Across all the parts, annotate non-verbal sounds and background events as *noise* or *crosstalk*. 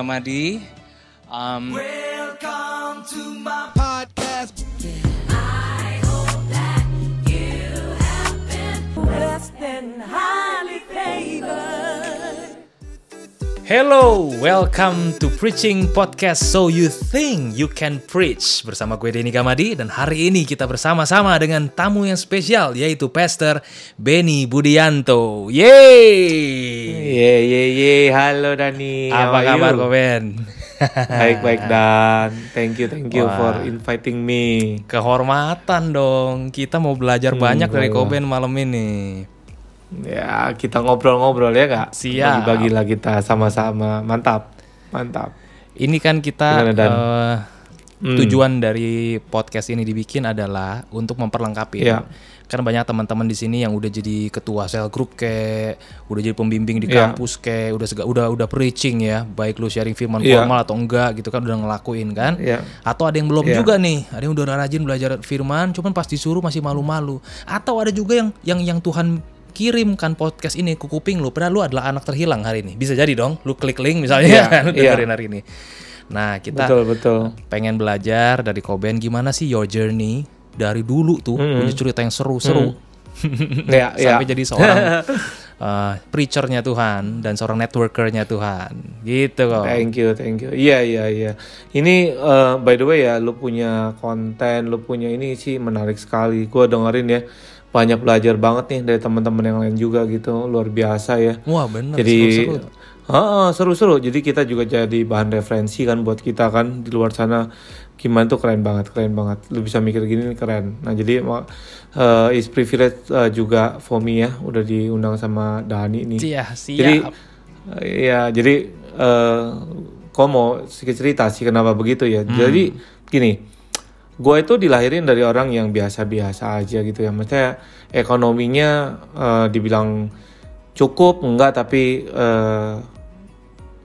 Nigamadi. Um, Welcome to my Hello, welcome to Preaching Podcast So You Think You Can Preach Bersama gue Denny Gamadi dan hari ini kita bersama-sama dengan tamu yang spesial yaitu Pastor Benny Budianto Yeay! Ye ye ye, halo Dani. Apa kabar you? kok Ben? Baik baik Dan. Thank you thank you Wah. for inviting me. Kehormatan dong, kita mau belajar Hmm, banyak dari. Koben malam ini Ya kita ngobrol-ngobrol ya kak. Siap. Bagi lah kita sama-sama. Mantap mantap. Ini kan kita Gimana, Dan? eh, Hmm. tujuan dari podcast ini dibikin adalah untuk memperlengkapi. Iya. Kan banyak teman-teman di sini yang udah jadi ketua sel grup kayak, udah jadi pembimbing di Iya. kampus kayak, udah sega, udah udah preaching ya, baik lu sharing firman Iya. formal atau enggak gitu kan udah ngelakuin kan. Iya. Atau ada yang belum Iya. juga nih, ada yang udah rajin belajar firman, cuman pas disuruh masih malu-malu. Atau ada juga yang yang yang Tuhan kirimkan podcast ini ke kuping lu, padahal lu adalah anak terhilang hari ini. Bisa jadi dong, lu klik link misalnya Iya, *laughs* kan, lu iya. dengerin hari ini. Nah, kita Betul betul. pengen belajar dari Koben gimana sih your journey dari dulu tuh punya cerita yang seru-seru *laughs* Ya ya. sampai jadi seorang uh, *laughs* preachernya Tuhan dan seorang networkernya Tuhan gitu kok. Thank you, thank you. Iya, iya, iya. Ini eh, by the way ya, lu punya konten, lu punya ini sih menarik sekali. Gua dengerin ya, banyak belajar banget nih dari teman-teman yang lain juga gitu, luar biasa ya. Wah bener jadi seru-seru. Seru-seru. Jadi kita juga jadi bahan referensi kan buat kita kan di luar sana. Gimana tuh keren banget, keren banget. Lu bisa mikir gini nih keren. Nah jadi eh, is privilege eh, juga for me ya, udah diundang sama Dani nih. Iya, siap. Jadi eh, ya jadi eh kok mau sedikit cerita sih kenapa begitu ya. Hmm. Jadi gini, gue itu dilahirin dari orang yang biasa-biasa aja gitu ya. Maksudnya ekonominya eh, dibilang cukup enggak tapi eh,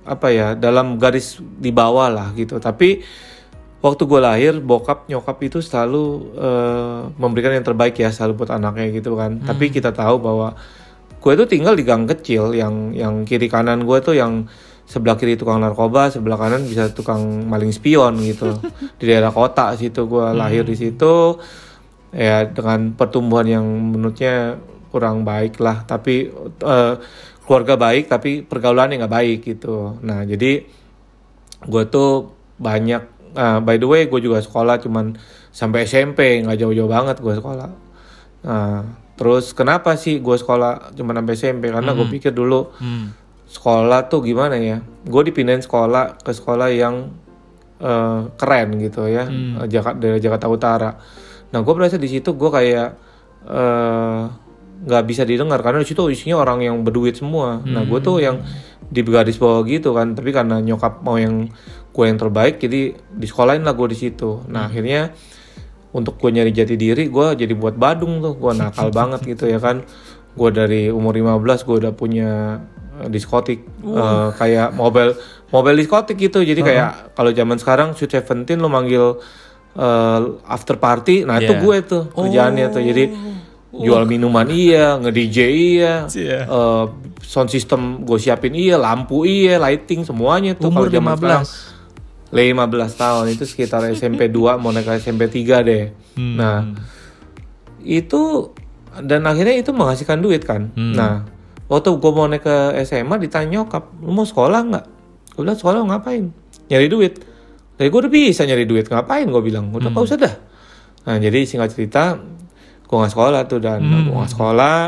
apa ya dalam garis di bawah lah gitu. Tapi waktu gue lahir bokap nyokap itu selalu eh, memberikan yang terbaik ya selalu buat anaknya gitu kan. Tapi kita tahu bahwa gue itu tinggal di gang kecil yang yang kiri kanan gue tuh yang sebelah kiri tukang narkoba, sebelah kanan bisa tukang maling spion gitu. *laughs* di daerah kota situ gue lahir di situ. Ya dengan pertumbuhan yang menurutnya kurang baik lah. Tapi eh, keluarga baik tapi pergaulannya nggak baik gitu. Nah jadi gue tuh banyak eh, by the way gue juga sekolah cuman sampai SMP nggak jauh-jauh banget gue sekolah. Nah terus kenapa sih gue sekolah cuman sampai SMP karena gue pikir dulu Hmm. Sekolah tuh gimana ya? Gue dipindahin sekolah ke sekolah yang eh, keren gitu ya eh, Jakarta dari Jakarta Utara. Nah gue berasa di situ gue kayak eh, nggak bisa didengar karena di situ isinya orang yang berduit semua. Nah gue tuh yang di garis bawah gitu kan tapi karena nyokap mau yang gue yang terbaik jadi disekolahin lah gue di situ. Nah akhirnya untuk gue nyari jati diri gue jadi buat Badung tuh. Gue nakal *laughs* banget gitu ya kan. Gue dari umur 15 gue udah punya eh, diskotik Eh, kayak mobil mobil diskotik gitu jadi kayak kalau zaman sekarang Sweet Seventeen lo manggil eh, after party nah itu Yeah. gue tuh kerjaannya tuh jadi jual minuman iya nge DJ iya Iya. eh, sound system gue siapin iya lampu iya lighting semuanya tuh kalau zaman 15. sekarang. 15 tahun itu sekitar SMP 2 mau naik SMP 3 deh. Hmm. Nah, itu dan akhirnya itu menghasilkan duit kan. Hmm. Nah, waktu gue mau naik ke SMA ditanya nyokap, lu mau sekolah nggak? Gue bilang sekolah ngapain? Nyari duit. Dari gue udah bisa nyari duit, ngapain gue bilang? Udah Hmm. gak usah dah. Nah, jadi singkat cerita, gue nggak sekolah tuh dan Hmm. gue nggak sekolah.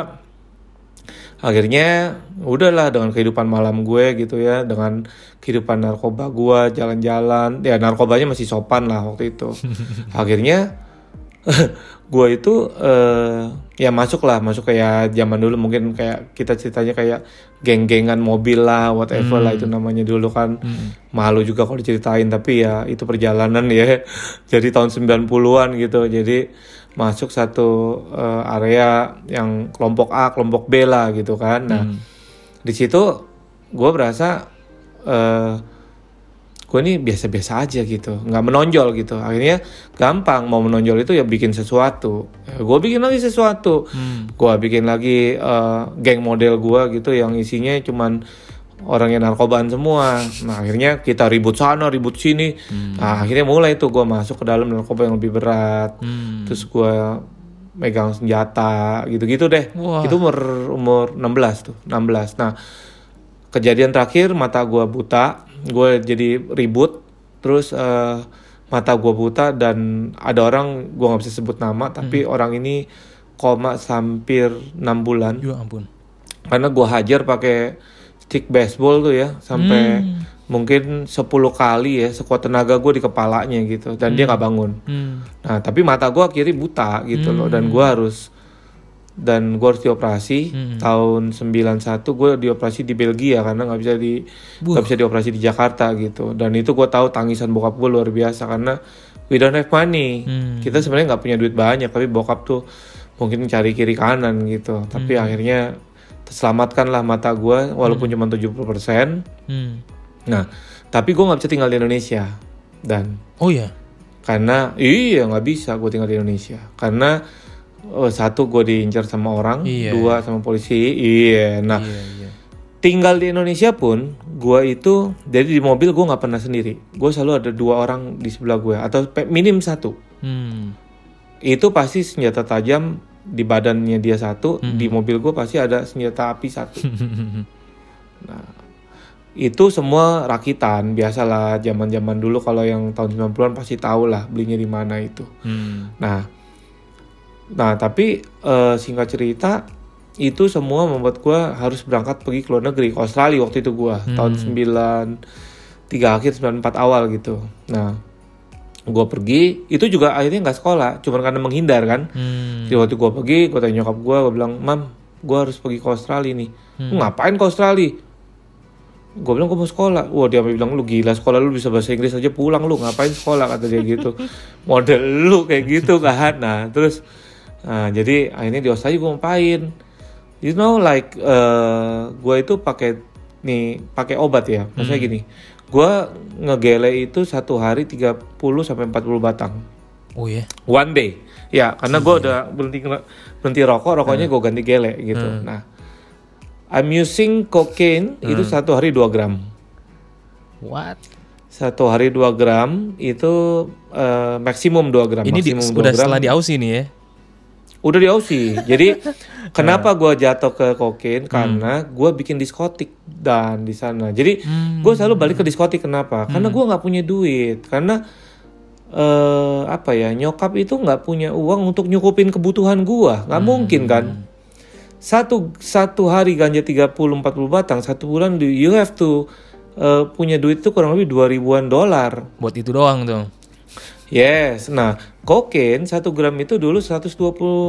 Akhirnya udahlah dengan kehidupan malam gue gitu ya, dengan kehidupan narkoba gue jalan-jalan, ya narkobanya masih sopan lah waktu itu. *laughs* Akhirnya *laughs* gue itu eh, ya masuk lah, masuk kayak zaman dulu mungkin kayak kita ceritanya kayak geng-gengan mobil lah, whatever lah itu namanya dulu kan. Malu juga kalau diceritain tapi ya itu perjalanan ya. *laughs* Jadi tahun 90-an gitu. Jadi masuk satu eh, area yang kelompok A, kelompok B lah gitu kan. Nah, di situ gue berasa eh gue ini biasa-biasa aja gitu, nggak menonjol gitu. Akhirnya gampang mau menonjol itu ya bikin sesuatu. gue bikin lagi sesuatu. Gue bikin lagi eh, geng model gue gitu yang isinya cuman orangnya narkobaan semua. Nah akhirnya kita ribut sana, ribut sini. Hmm. Nah akhirnya mulai tuh gue masuk ke dalam narkoba yang lebih berat. Hmm. Terus gue megang senjata gitu-gitu deh. Wah. Itu umur umur 16 tuh, 16. Nah kejadian terakhir mata gue buta, gue jadi ribut. Terus eh, mata gue buta dan ada orang gue nggak bisa sebut nama, tapi Hmm. orang ini koma hampir enam bulan Ya ampun. karena gua hajar pakai stick baseball tuh ya sampai Hmm. mungkin 10 kali ya sekuat tenaga gue di kepalanya gitu dan dia nggak bangun. Hmm. Nah tapi mata gua kiri buta gitu loh dan gua harus dan gua harus dioperasi Hmm. tahun 91 gue dioperasi di Belgia karena nggak bisa di nggak bisa dioperasi di Jakarta gitu. Dan itu gua tahu tangisan bokap gue luar biasa karena we don't have money. Hmm. kita sebenarnya nggak punya duit banyak tapi bokap tuh mungkin cari kiri kanan gitu. Tapi akhirnya terselamatkan lah mata gue walaupun cuma 70% Hmm. nah tapi gue nggak bisa tinggal di Indonesia dan. Oh ya. karena iya nggak bisa gue tinggal di Indonesia. Karena eh, satu gue diincar sama orang Iya. dua sama polisi iya nah Iya, iya. tinggal di Indonesia pun gue itu jadi di mobil gue nggak pernah sendiri gue selalu ada dua orang di sebelah gue atau minim satu Hmm. itu pasti senjata tajam di badannya dia satu di mobil gue pasti ada senjata api satu *laughs* nah itu semua rakitan biasalah zaman zaman dulu kalau yang tahun 90-an pasti tahu lah belinya di mana itu Hmm. nah nah tapi eh, singkat cerita itu semua membuat gue harus berangkat pergi ke luar negeri ke Australia waktu itu gue tahun 9 tiga akhir 94 awal gitu. Nah gue pergi itu juga akhirnya nggak sekolah cuma karena menghindar kan. Hmm. jadi waktu gue pergi gue tanya nyokap gue gue bilang mam gue harus pergi ke Australia nih. "Lu ngapain ke Australia? Gue bilang gue mau sekolah. Wah dia bilang lu gila sekolah lu bisa bahasa Inggris aja pulang lu ngapain sekolah? kata dia gitu. *laughs* Model lu kayak gitu kan. Nah terus nah, jadi akhirnya di Australia gue ngapain you know like eh gue itu pakai nih pakai obat ya. Maksudnya gini gue ngegele itu satu hari 30 sampai 40 batang. Oh ya. one day. Ya karena gue udah berhenti berhenti rokok rokoknya gue ganti gele gitu. Nah I'm using cocaine itu satu hari 2 gram. What? satu hari 2 gram itu eh, maksimum 2 gram Ini di, maksimum 2 udah gram. setelah di Aussie nih ya. Udah di Aussie jadi *laughs* kenapa gue jatuh ke kokain? Karena gue bikin diskotik dan di sana. Jadi gue selalu balik ke diskotik. Kenapa? Karena gue nggak punya duit. Karena eh apa ya nyokap itu nggak punya uang untuk nyukupin kebutuhan gue nggak mungkin kan? Satu satu hari ganja 30 40 batang satu bulan you have to eh, punya duit tuh kurang lebih 2000-an dolar. Buat itu doang tuh. Yes, nah kokain 1 gram itu dulu 120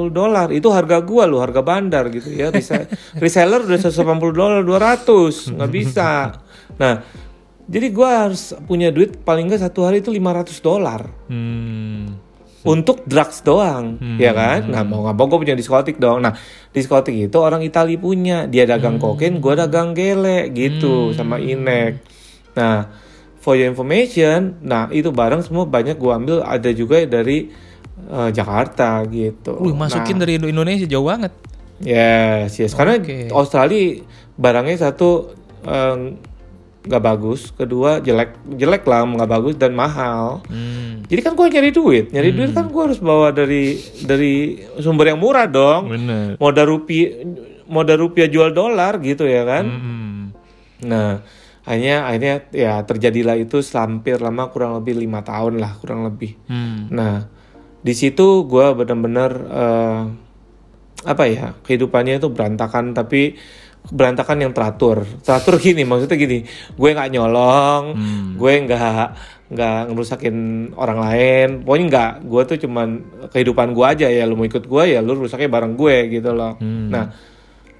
dolar, itu harga gua loh, harga bandar gitu ya. Rese- *laughs* reseller udah 180 dolar, 200, nggak bisa. Nah, jadi gua harus punya duit paling nggak satu hari itu 500 dolar Hmm. untuk drugs doang, ya kan? Nah mau nggak mau gue punya diskotik dong. Nah diskotik itu orang Itali punya, dia dagang kokain, gua dagang gele gitu sama inek. Nah for your information, nah itu barang semua banyak gua ambil ada juga dari eh, Jakarta gitu. Wih, masukin Nah, dari Indo- Indonesia jauh banget. Yes, yes. Karena Oke. Australia barangnya satu eh, nggak bagus, kedua jelek, jelek lah nggak bagus dan mahal. Hmm. Jadi kan gue nyari duit, nyari duit kan gue harus bawa dari dari sumber yang murah dong. Bener. Modal rupiah, modal rupiah jual dolar gitu ya kan. Hmm. Nah, akhirnya akhirnya ya terjadilah itu hampir lama kurang lebih lima tahun lah kurang lebih. Hmm. Nah, di situ gue benar-benar eh, apa ya kehidupannya itu berantakan tapi berantakan yang teratur. Teratur gini maksudnya gini, gue nggak nyolong, gue nggak nggak ngerusakin orang lain. Pokoknya nggak, gue tuh cuman kehidupan gue aja ya. Lu mau ikut gue ya, lu rusaknya bareng gue gitu loh. Nah,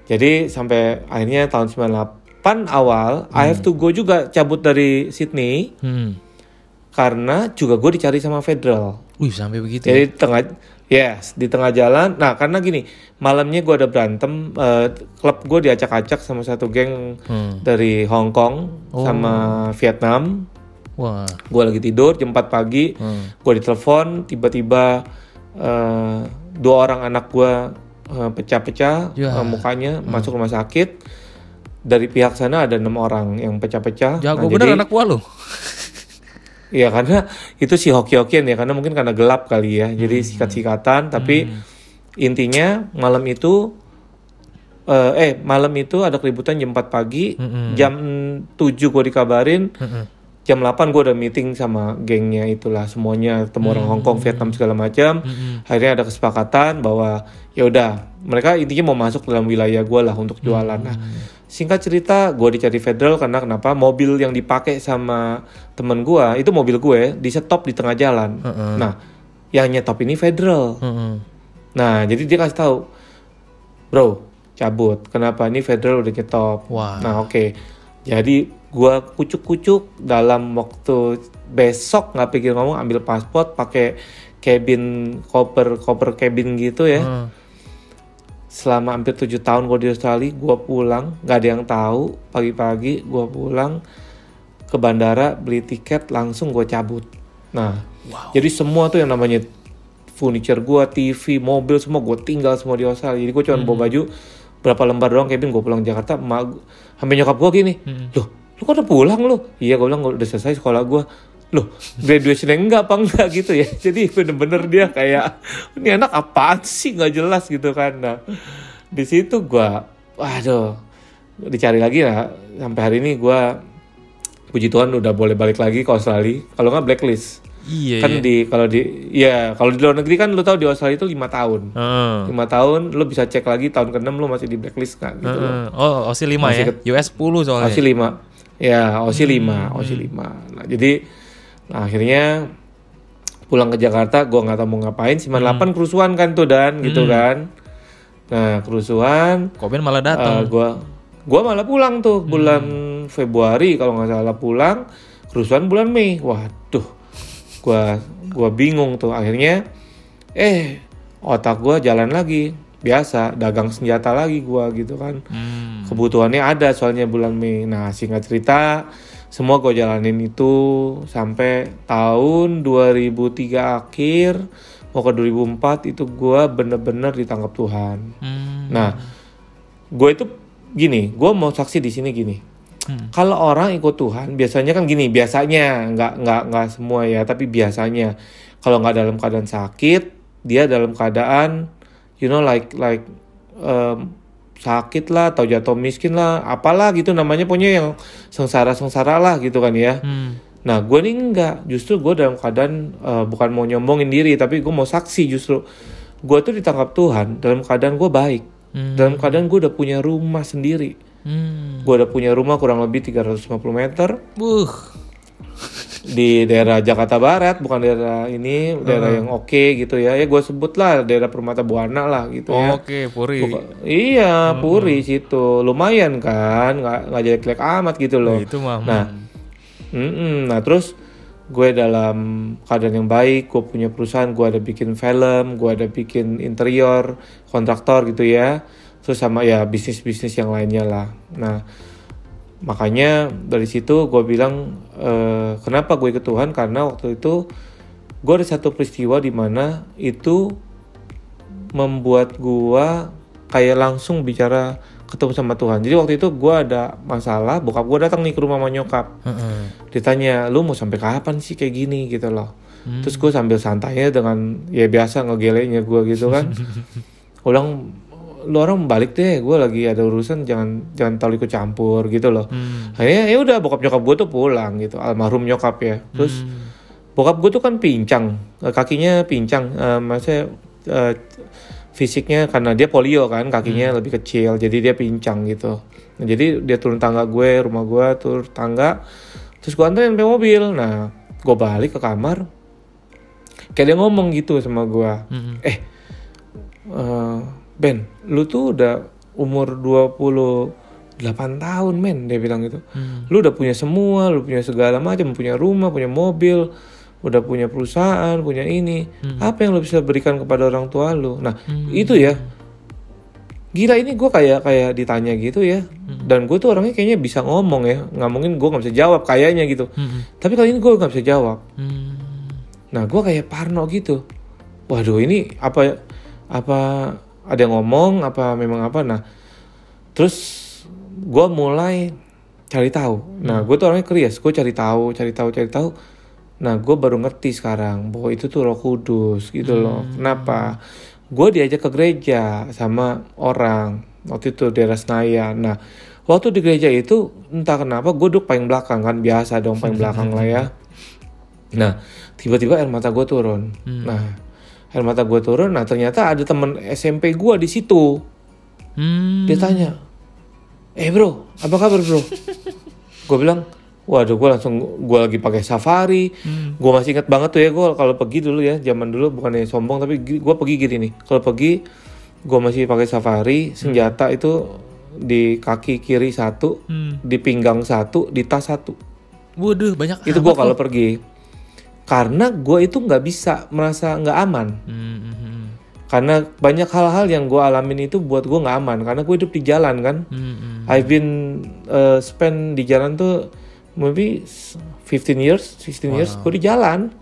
jadi sampai akhirnya tahun 98 awal, I have to go juga cabut dari Sydney Hmm. karena juga gue dicari sama federal. Wih, sampai begitu. Jadi di tengah yes di tengah jalan. Nah karena gini malamnya gue ada berantem eh, klub gue diacak-acak sama satu geng Hmm. dari Hong Kong sama Vietnam. Wah. Gue lagi tidur jam 4 pagi. Hmm. Gue ditelepon tiba-tiba eh, dua orang anak gue eh, pecah-pecah Ya. eh, mukanya masuk rumah sakit. Dari pihak sana ada enam orang yang pecah-pecah. Jago Nah, bener jadi- anak buah lu. *laughs* Iya karena itu si hoki-hokian ya karena mungkin karena gelap kali ya. Jadi sikat-sikatan tapi intinya malam itu eh, eh malam itu ada keributan jam 4 pagi, jam 7 gue dikabarin, jam 8 gue udah meeting sama gengnya itulah semuanya. Temu orang Hong Kong, Vietnam segala macam. Akhirnya ada kesepakatan bahwa ya udah. Mereka intinya mau masuk dalam wilayah gue lah untuk jualan. Nah singkat cerita gue dicari federal karena kenapa mobil yang dipakai sama temen gue itu mobil gue di stop di tengah jalan. Nah yang nyetop ini federal. Heeh. Nah, jadi dia kasih tahu, bro, cabut. Kenapa ini federal udah nyetop? Wah. Nah, oke. Jadi gua kucuk-kucuk dalam waktu besok nggak pikir ngomong ambil paspor pakai cabin koper koper cabin gitu ya. Heeh. Selama hampir tujuh tahun gua di Australia, gua pulang nggak ada yang tahu. Pagi-pagi gua pulang ke bandara beli tiket langsung gua cabut. Nah, jadi semua tuh yang namanya furniture gua, TV, mobil semua gua tinggal semua di Australia. Jadi gua cuma bawa baju berapa lembar doang Kevin gua pulang Jakarta emak gua- sampai nyokap gua gini. Loh, lu kok udah pulang lu? Iya gua bilang udah selesai sekolah gua. Loh, graduation enggak apa enggak gitu ya. *laughs* Jadi bener-bener dia kayak ini anak apaan sih nggak jelas gitu kan. Nah, di situ gua waduh dicari lagi lah sampai hari ini gua puji Tuhan udah boleh balik lagi ke Australia. Kalau nggak blacklist Iya. kan iya. di kalau di ya kalau di luar negeri kan lu tahu di Australia itu lima tahun Heeh. lima tahun lu bisa cek lagi tahun ke-6 lu masih di blacklist kan gitu loh Heeh. Oh, Aussie 5 Masih ya. US 10 soalnya. Aussie 5 ya Aussie 5 Aussie 5 nah jadi nah, akhirnya pulang ke Jakarta gua nggak tahu mau ngapain 98 kerusuhan kan tuh dan gitu kan. Nah kerusuhan Koben malah eh, datang. gua gua malah pulang tuh bulan Februari kalau nggak salah pulang kerusuhan bulan Mei. Waduh gua gua bingung tuh. Akhirnya eh otak gua jalan lagi biasa dagang senjata lagi gua gitu kan. Hmm. kebutuhannya ada soalnya bulan Mei. Nah singkat cerita semua gue jalanin itu sampai tahun 2003 akhir mau ke 2004 itu gua bener-bener ditangkap Tuhan Hmm. Nah, gue itu gini, gue mau saksi di sini gini. Hmm. Kalau orang ikut Tuhan, biasanya kan gini, biasanya nggak nggak nggak semua ya, tapi biasanya kalau nggak dalam keadaan sakit, dia dalam keadaan, you know, like like um, sakit lah atau jatuh miskin lah, apalah gitu namanya, pokoknya yang sengsara sengsara lah gitu kan ya. Hmm. Nah, gue nih enggak. Justru gue dalam keadaan eh, bukan mau nyombongin diri, tapi gue mau saksi justru. Gue tuh ditangkap Tuhan dalam keadaan gue baik. Hmm. Dalam keadaan gue udah punya rumah sendiri. Hmm. Gue udah punya rumah kurang lebih 350 meter Buh. Di daerah Jakarta Barat, bukan daerah ini, daerah yang oke gitu ya. Ya gue sebut lah daerah Permata Buana lah gitu ya. Oke, Puri. Buka- Iya, Puri situ. Lumayan kan, nggak nggak jelek-jelek amat gitu loh. Itu mah. Nah, Mm-mm. Nah terus gue dalam keadaan yang baik, gue punya perusahaan, gue ada bikin film, gue ada bikin interior, kontraktor gitu ya, terus sama ya bisnis-bisnis yang lainnya lah. Nah makanya dari situ gue bilang eh, kenapa gue ke Tuhan? Karena waktu itu gue ada satu peristiwa di mana itu membuat gue kayak langsung bicara ketemu sama Tuhan. Jadi waktu itu gue ada masalah, bokap gue datang nih ke rumah nyokap. Heeh. ditanya lu mau sampai kapan sih kayak gini? Gitu loh. Terus gue sambil santainya dengan ya biasa ngegeleknya gue gitu kan. *laughs* Ulang lu orang balik deh gue lagi ada urusan jangan jangan terlalu ikut campur gitu loh Hmm. ya udah bokap nyokap gue tuh pulang gitu almarhum nyokap ya terus Hmm. bokap gue tuh kan pincang eh, kakinya pincang eh, maksudnya eh, fisiknya karena dia polio kan kakinya lebih kecil jadi dia pincang gitu Nah, jadi dia turun tangga gue rumah gue turun tangga terus gue anterin sampai mobil nah gue balik ke kamar kayak dia ngomong gitu sama gue Hmm. eh eh, Ben lu tuh udah umur 28 tahun men dia bilang gitu Hmm. lu udah punya semua, lu punya segala macam, punya rumah, punya mobil, udah punya perusahaan, punya ini. Apa yang lu bisa berikan kepada orang tua lu? Nah, itu ya. Gila ini gue kayak kayak ditanya gitu ya. Dan gue tuh orangnya kayaknya bisa ngomong ya. Nggak mungkin gue nggak bisa jawab kayaknya gitu. Hmm. Tapi kali ini gue nggak bisa jawab. Hmm. Nah, gue kayak parno gitu. Waduh, ini apa apa ada yang ngomong apa memang apa? Nah, terus gue mulai cari tahu. Nah, gue tuh orangnya curious. Gue cari tahu, cari tahu, cari tahu. Nah, gue baru ngerti sekarang bahwa itu tuh Roh Kudus gitu loh. Kenapa? Gue diajak ke gereja sama orang waktu itu daerah Senayan. Nah, waktu di gereja itu entah kenapa gue duduk paling belakang kan biasa dong paling belakang lah ya. *laughs* Nah, tiba-tiba air mata gue turun. Nah, air mata gue turun. Nah, ternyata ada temen SMP gue di situ. Hmm. Dia tanya, eh bro, apa kabar bro? *laughs* gue bilang, waduh gue langsung gue lagi pakai safari. Gue masih ingat banget tuh ya gue kalau pergi dulu ya, zaman dulu bukannya sombong tapi gue pergi gini nih. Kalau pergi, gue masih pakai safari, senjata itu di kaki kiri satu, Hmm. di pinggang satu, di tas satu. Waduh, banyak Itu gue kalau pergi. Karena gue itu nggak bisa merasa nggak aman. Hmm, hmm, hmm. Karena banyak hal-hal yang gue alamin itu buat gue nggak aman. Karena gue hidup di jalan kan. Hmm, hmm. I've been uh, spend di jalan tuh maybe 15 years, 16 years gue di jalan.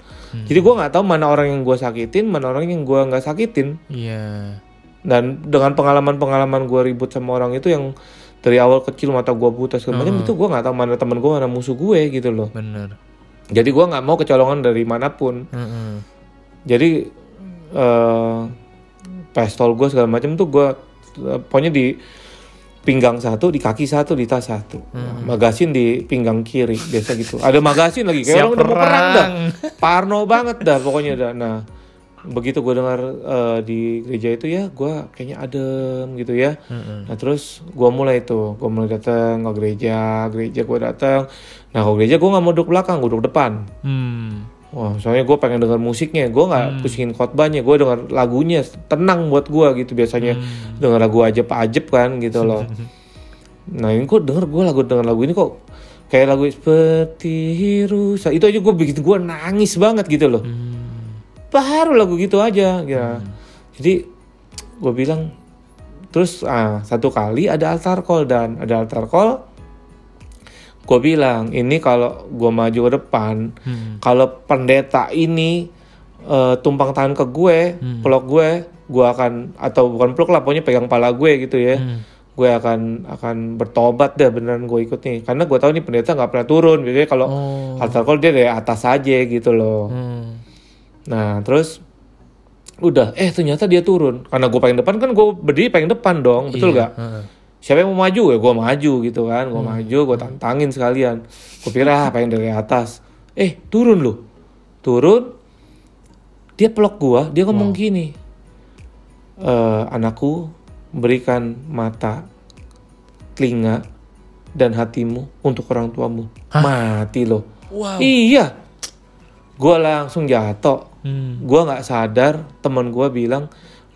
Jadi gue nggak tahu mana orang yang gue sakitin, mana orang yang gue nggak sakitin. Iya. Dan dengan pengalaman-pengalaman gue ribut sama orang itu yang dari awal kecil mata gue buta segala macam itu gue nggak tahu mana teman gue mana musuh gue gitu loh. Bener. Jadi gue nggak mau kecolongan dari mana pun. Hmm, hmm. Jadi eh pistol gue segala macam tuh gue eh, pokoknya di pinggang satu, di kaki satu, di tas satu. Nah, Magasin di pinggang kiri biasa gitu. Ada magasin lagi kayak Siap orang udah mau perang dah. Parno banget dah pokoknya dah. Nah, begitu gue dengar eh, di gereja itu ya, gue kayaknya adem gitu ya. Nah terus gue mulai tuh, gue mulai datang ke gereja, gereja gue datang. Nah kalau gereja gue nggak mau duduk belakang, gue duduk depan. Hmm. Wah, soalnya gue pengen denger musiknya, gue nggak pusingin khotbahnya, gue denger lagunya, tenang buat gue gitu biasanya denger lagu ajep-ajep kan gitu loh. *laughs* nah ini kok denger gue lagu denger lagu ini kok kayak lagu seperti rusa itu aja gue bikin gue nangis banget gitu loh. Baru lagu gitu aja, ya. Jadi gue bilang terus ah, satu kali ada altar call dan ada altar call gue bilang ini kalau gue maju ke depan Hmm. kalau pendeta ini eh, tumpang tangan ke gue peluk gue gue akan atau bukan peluk lah pokoknya pegang pala gue gitu ya Hmm. gue akan akan bertobat deh beneran gue ikut nih karena gue tahu nih pendeta nggak pernah turun biasanya kalau Oh. altar call dia dari atas aja gitu loh Hmm. Nah terus udah eh ternyata dia turun. Karena gue paling depan kan gue berdiri paling depan dong betul Iya. gak Heeh. siapa yang mau maju? Ya gue maju gitu kan gue maju gue tantangin sekalian. Gue pikir ah pengen dari atas? Eh turun loh turun dia peluk gue dia ngomong gini "Eh, anakku berikan mata telinga dan hatimu untuk orang tuamu. Mati loh Wow. iya. Gue langsung jatuh Hmm. gue nggak sadar teman gue bilang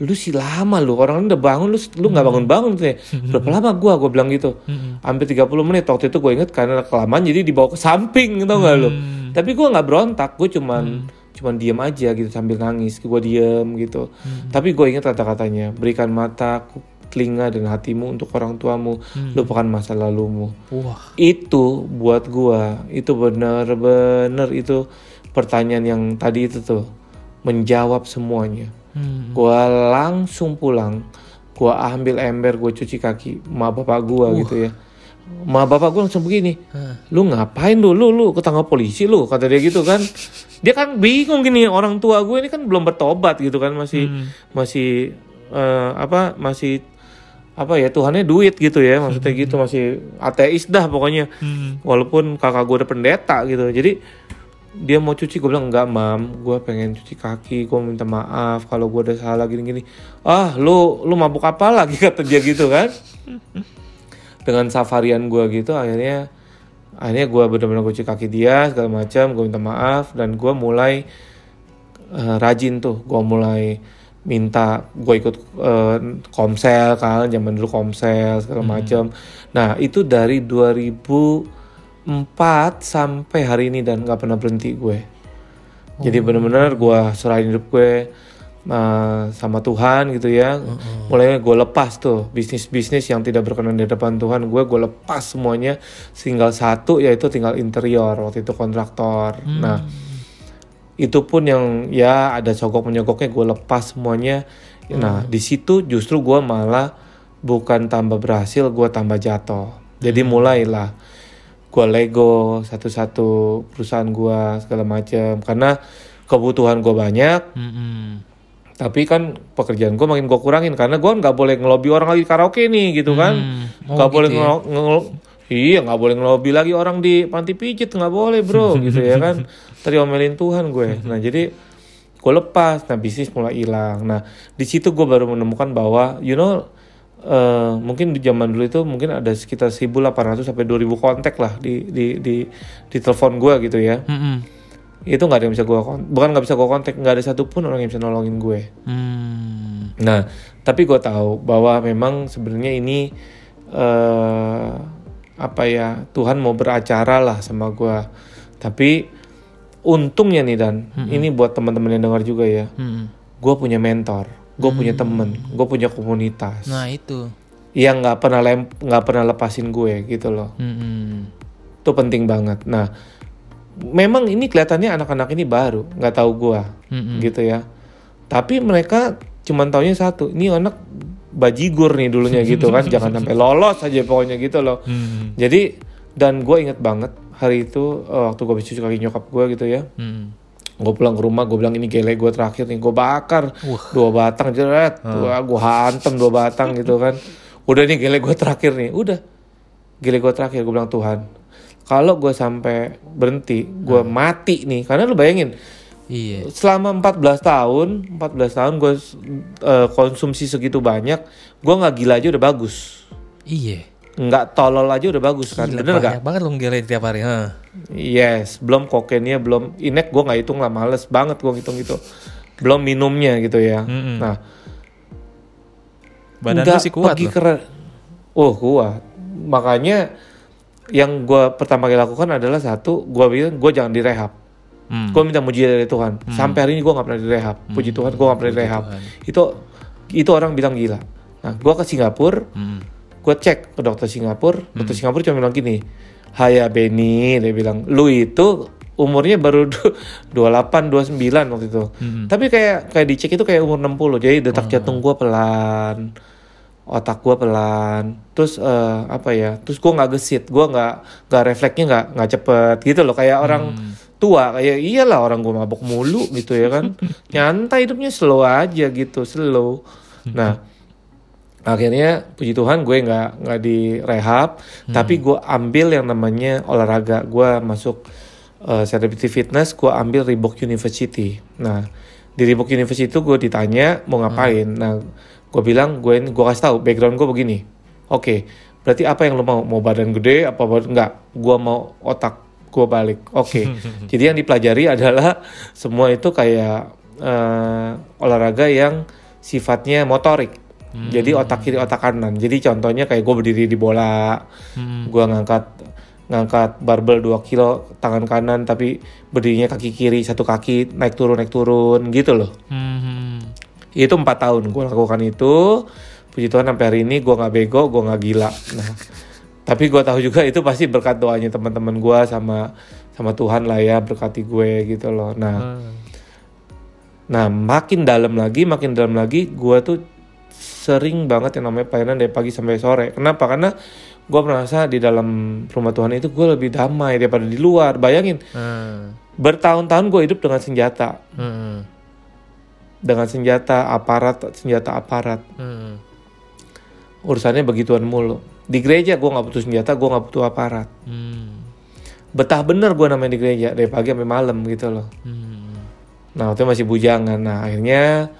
lu sih lama lu orang udah bangun lu lu nggak bangun bangun tuh ya. Berapa lama gue gue bilang gitu. Hampir 30 menit waktu itu gue inget karena kelamaan jadi dibawa ke samping tau gak lu? Tapi gue nggak berontak gue cuman cuman diem aja gitu sambil nangis gue diem gitu. Tapi gue inget kata-katanya berikan mata telinga dan hatimu untuk orang tuamu lupakan masa lalumu. Wah. itu buat gua itu bener-bener itu pertanyaan yang tadi itu tuh menjawab semuanya. Hmm. gua langsung pulang gua ambil ember gua cuci kaki ma bapak gua gitu ya. Ma bapak gua langsung begini lu ngapain lu? Lu lu ketangkap polisi lu kata dia gitu kan. Dia kan bingung gini orang tua gue ini kan belum bertobat gitu kan masih masih eh, apa masih apa ya Tuhannya duit gitu ya maksudnya gitu masih ateis dah pokoknya. Hmm. walaupun kakak gue udah pendeta gitu. Jadi dia mau cuci gue bilang enggak mam. Gue pengen cuci kaki gue minta maaf kalau gue udah salah gini gini ah lu lu mabuk apa lagi? *laughs* kata dia gitu kan. Dengan safarian gue gitu akhirnya akhirnya gue benar-benar cuci kaki dia segala macam gue minta maaf dan gue mulai eh, rajin tuh. Gue mulai minta gue ikut eh, komsel kan zaman dulu komsel segala macam. Nah itu dari 2004 sampai hari ini dan nggak pernah berhenti gue. Jadi benar-benar gue serahin hidup gue eh, sama Tuhan gitu ya. Mulai gue lepas tuh bisnis-bisnis yang tidak berkenan di depan Tuhan gue gue lepas semuanya. Tinggal satu yaitu tinggal interior waktu itu kontraktor. Nah itu pun yang ya ada sogok menyogoknya gue lepas semuanya. Nah di situ justru gue malah bukan tambah berhasil gue tambah jatuh. Jadi mulailah gua Lego satu-satu perusahaan gua segala macam karena kebutuhan gua banyak Mm-mm. tapi kan pekerjaan gue makin gue kurangin. Karena gue nggak boleh ngelobi orang lagi karaoke nih gitu kan. Hmm. Oh, nggak boleh gitu ya. iya nggak boleh ngelobi lagi orang di panti pijit nggak boleh bro *laughs* gitu ya kan. Tadi omelin Tuhan gue. Nah jadi gue lepas. Nah bisnis mulai hilang. Nah di situ gue baru menemukan bahwa you know eh, mungkin di zaman dulu itu mungkin ada sekitar 1800 sampai 2000 kontak lah di di di di telepon gue gitu ya Mm-mm. itu nggak ada yang bisa gue bukan nggak bisa gue kontak nggak ada satupun orang yang bisa nolongin gue Hmm. Nah, tapi gue tahu bahwa memang sebenarnya ini eh apa ya Tuhan mau beracara lah sama gue. Tapi untungnya nih dan ini buat teman-teman yang dengar juga ya. Mm-mm. Gue punya mentor, gue punya temen, gue punya komunitas Nah itu. yang nggak pernah lem nggak pernah lepasin gue gitu loh. Mm-mm. Itu penting banget. Nah, memang ini kelihatannya anak-anak ini baru, nggak tahu gue Mm-mm. gitu ya. Tapi mereka cuman taunya satu, ini anak bajigur nih dulunya *laughs* gitu kan, jangan sampai lolos aja pokoknya gitu loh. Mm-mm. Jadi dan gue inget banget hari itu eh, waktu gue cuci kaki nyokap gue gitu ya, Mm. Gue pulang ke rumah gue bilang ini gele gue terakhir nih, gue bakar dua batang jeret, gua gue hantem dua batang gitu kan. Udah nih gele gue terakhir nih, udah. Gele gue terakhir gue bilang Tuhan, kalau gue sampai berhenti, gue mati nih, karena lu bayangin Iya. selama 14 tahun 14 tahun gue konsumsi segitu banyak gue nggak gila aja udah bagus. Iya. Nggak tolol aja udah bagus kan Gila, bener banyak gak? banget lo ngele tiap hari. Ha. yes belum kokainnya belum inek gue nggak hitung lah males banget gue hitung gitu belum minumnya gitu ya Mm-mm. nah Badan lu sih kuat pergi loh. ke- oh kuat makanya yang gue pertama kali lakukan adalah satu gue bilang gue jangan direhab Hmm. gue minta muji dari Tuhan sampai hari ini gue nggak pernah direhab puji Tuhan gue nggak pernah direhab Tuhan. itu itu orang bilang gila nah gue ke Singapura Mm. Gue cek ke dokter Singapura dokter Singapura cuma bilang gini Haya Benny dia bilang. Lu itu umurnya baru *laughs* du- 28 29 waktu itu. Mm. tapi kayak kayak dicek itu kayak umur 60 jadi detak jantung gue pelan otak gue pelan terus eh, apa ya terus gue nggak gesit gue nggak nggak refleksnya nggak nggak cepet gitu loh. Kayak orang tua kayak iyalah orang gue mabok mulu gitu ya kan. *laughs* Nyantai hidupnya slow aja gitu slow. Nah akhirnya puji Tuhan gue nggak nggak direhab tapi gue ambil yang namanya olahraga. Gue masuk uh, celebrity fitness gue ambil Reebok University. Nah di Reebok University itu gue ditanya mau ngapain. Nah gue bilang gue ini gue kasih tahu background gue begini. Oke berarti apa yang lo mau? Mau badan gede apa badan enggak gue mau otak gue balik. Oke. *laughs* Jadi yang dipelajari adalah semua itu kayak eh, olahraga yang sifatnya motorik jadi otak kiri otak kanan jadi contohnya kayak gue berdiri di bola Hmm. gue ngangkat ngangkat barbel 2 kilo tangan kanan tapi berdirinya kaki kiri satu kaki naik turun naik turun gitu loh Hmm. itu empat tahun gue lakukan itu puji Tuhan sampai hari ini gue nggak bego gue nggak gila nah tapi gue tahu juga itu pasti berkat doanya teman-teman gue sama sama Tuhan lah ya berkati gue gitu loh nah Hmm. nah makin dalam lagi makin dalam lagi gue tuh sering banget yang namanya pelayanan dari pagi sampai sore kenapa karena gue merasa di dalam rumah Tuhan itu gue lebih damai daripada di luar bayangin Hmm. bertahun-tahun gue hidup dengan senjata Hmm. dengan senjata aparat senjata aparat Hmm. urusannya begituan mulu di gereja gue nggak butuh senjata gue nggak butuh aparat Hmm. betah bener gue namanya di gereja dari pagi sampai malam gitu loh Hmm. nah waktu itu masih bujangan nah akhirnya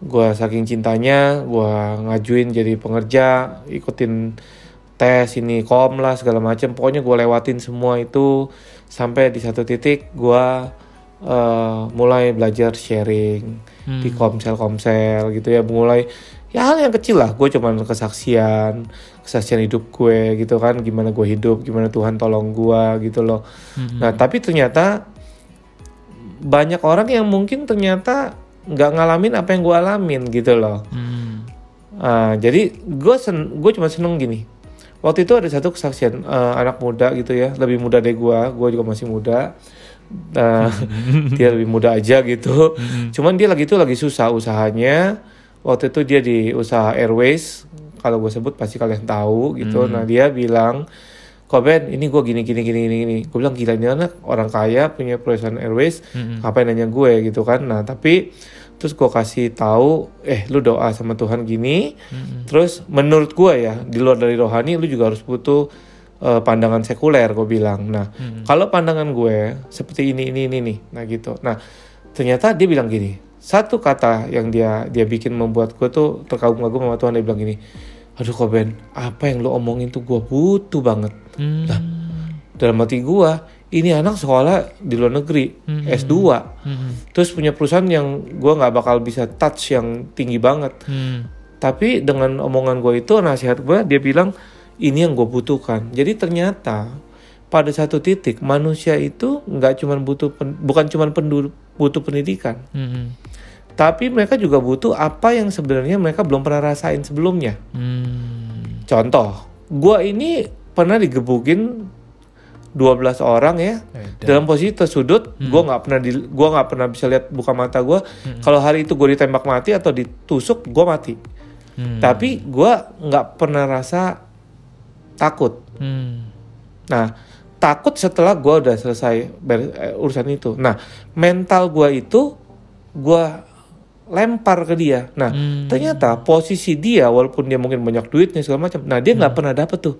gue saking cintanya gue ngajuin jadi pengerja ikutin tes ini kom lah segala macam pokoknya gue lewatin semua itu sampai di satu titik gue eh, mulai belajar sharing di komsel komsel gitu ya. Mulai ya hal yang kecil lah. Gue cuman kesaksian kesaksian hidup gue gitu kan. Gimana gue hidup gimana Tuhan tolong gue gitu loh. Nah tapi ternyata banyak orang yang mungkin ternyata nggak ngalamin apa yang gue alamin gitu loh. Hmm. Ah, jadi gue sen gue cuma seneng gini. Waktu itu ada satu kesaksian eh, anak muda gitu ya lebih muda dari gue gue juga masih muda. Nah, *laughs* dia lebih muda aja gitu. Cuman dia lagi itu lagi susah usahanya. Waktu itu dia di usaha airways kalau gue sebut pasti kalian tahu gitu. Nah dia bilang Koben ini gue gini gini gini gini gini. Gue bilang gila ini anak orang kaya punya perusahaan airways ngapain nanya gue? Gitu kan. Nah tapi terus gue kasih tahu eh lu doa sama Tuhan gini. Terus menurut gue ya di luar dari rohani lu juga harus butuh eh, pandangan sekuler gue bilang. Nah kalau pandangan gue seperti ini ini ini nih nah gitu. Nah ternyata dia bilang gini satu kata yang dia dia bikin membuat gue tuh terkagum-kagum sama Tuhan dia bilang gini aduh Koben apa yang lu omongin tuh gue butuh banget Hmm. Lah, dalam hati gue ini anak sekolah di luar negeri S2 Hmm. terus punya perusahaan yang gue nggak bakal bisa touch yang tinggi banget Hmm. tapi dengan omongan gue itu nasihat gue dia bilang ini yang gue butuhkan jadi ternyata pada satu titik manusia itu nggak cuma butuh pen- bukan cuma butuh pendidikan Hmm. Tapi mereka juga butuh apa yang sebenarnya mereka belum pernah rasain sebelumnya Hmm. contoh gue ini pernah digebukin 12 orang ya Edan. dalam posisi tersudut gue nggak pernah di, gua nggak pernah bisa lihat buka mata gue kalau hari itu gue ditembak mati atau ditusuk gue mati Hmm. tapi gue nggak pernah rasa takut Hmm. nah takut setelah gue udah selesai ber- eh, urusan itu nah mental gue itu gue lempar ke dia nah Hmm. ternyata posisi dia walaupun dia mungkin banyak duitnya segala macam nah dia nggak pernah dapet tuh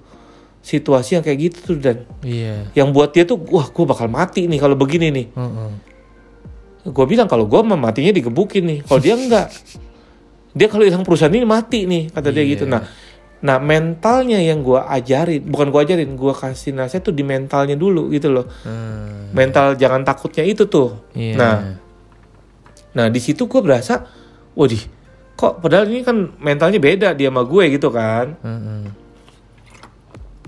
situasi yang kayak gitu tuh dan Iya. yang buat dia tuh wah gue bakal mati nih kalau begini nih Heeh. gue bilang kalau gue matinya digebukin nih kalau dia enggak *laughs* dia kalau hilang perusahaan ini mati nih kata dia Iya. gitu nah nah mentalnya yang gue ajarin bukan gue ajarin gue kasih nasihat tuh di mentalnya dulu gitu loh Hmm. mental jangan takutnya itu tuh Iya. nah nah di situ gue berasa waduh kok padahal ini kan mentalnya beda dia sama gue gitu kan Heeh.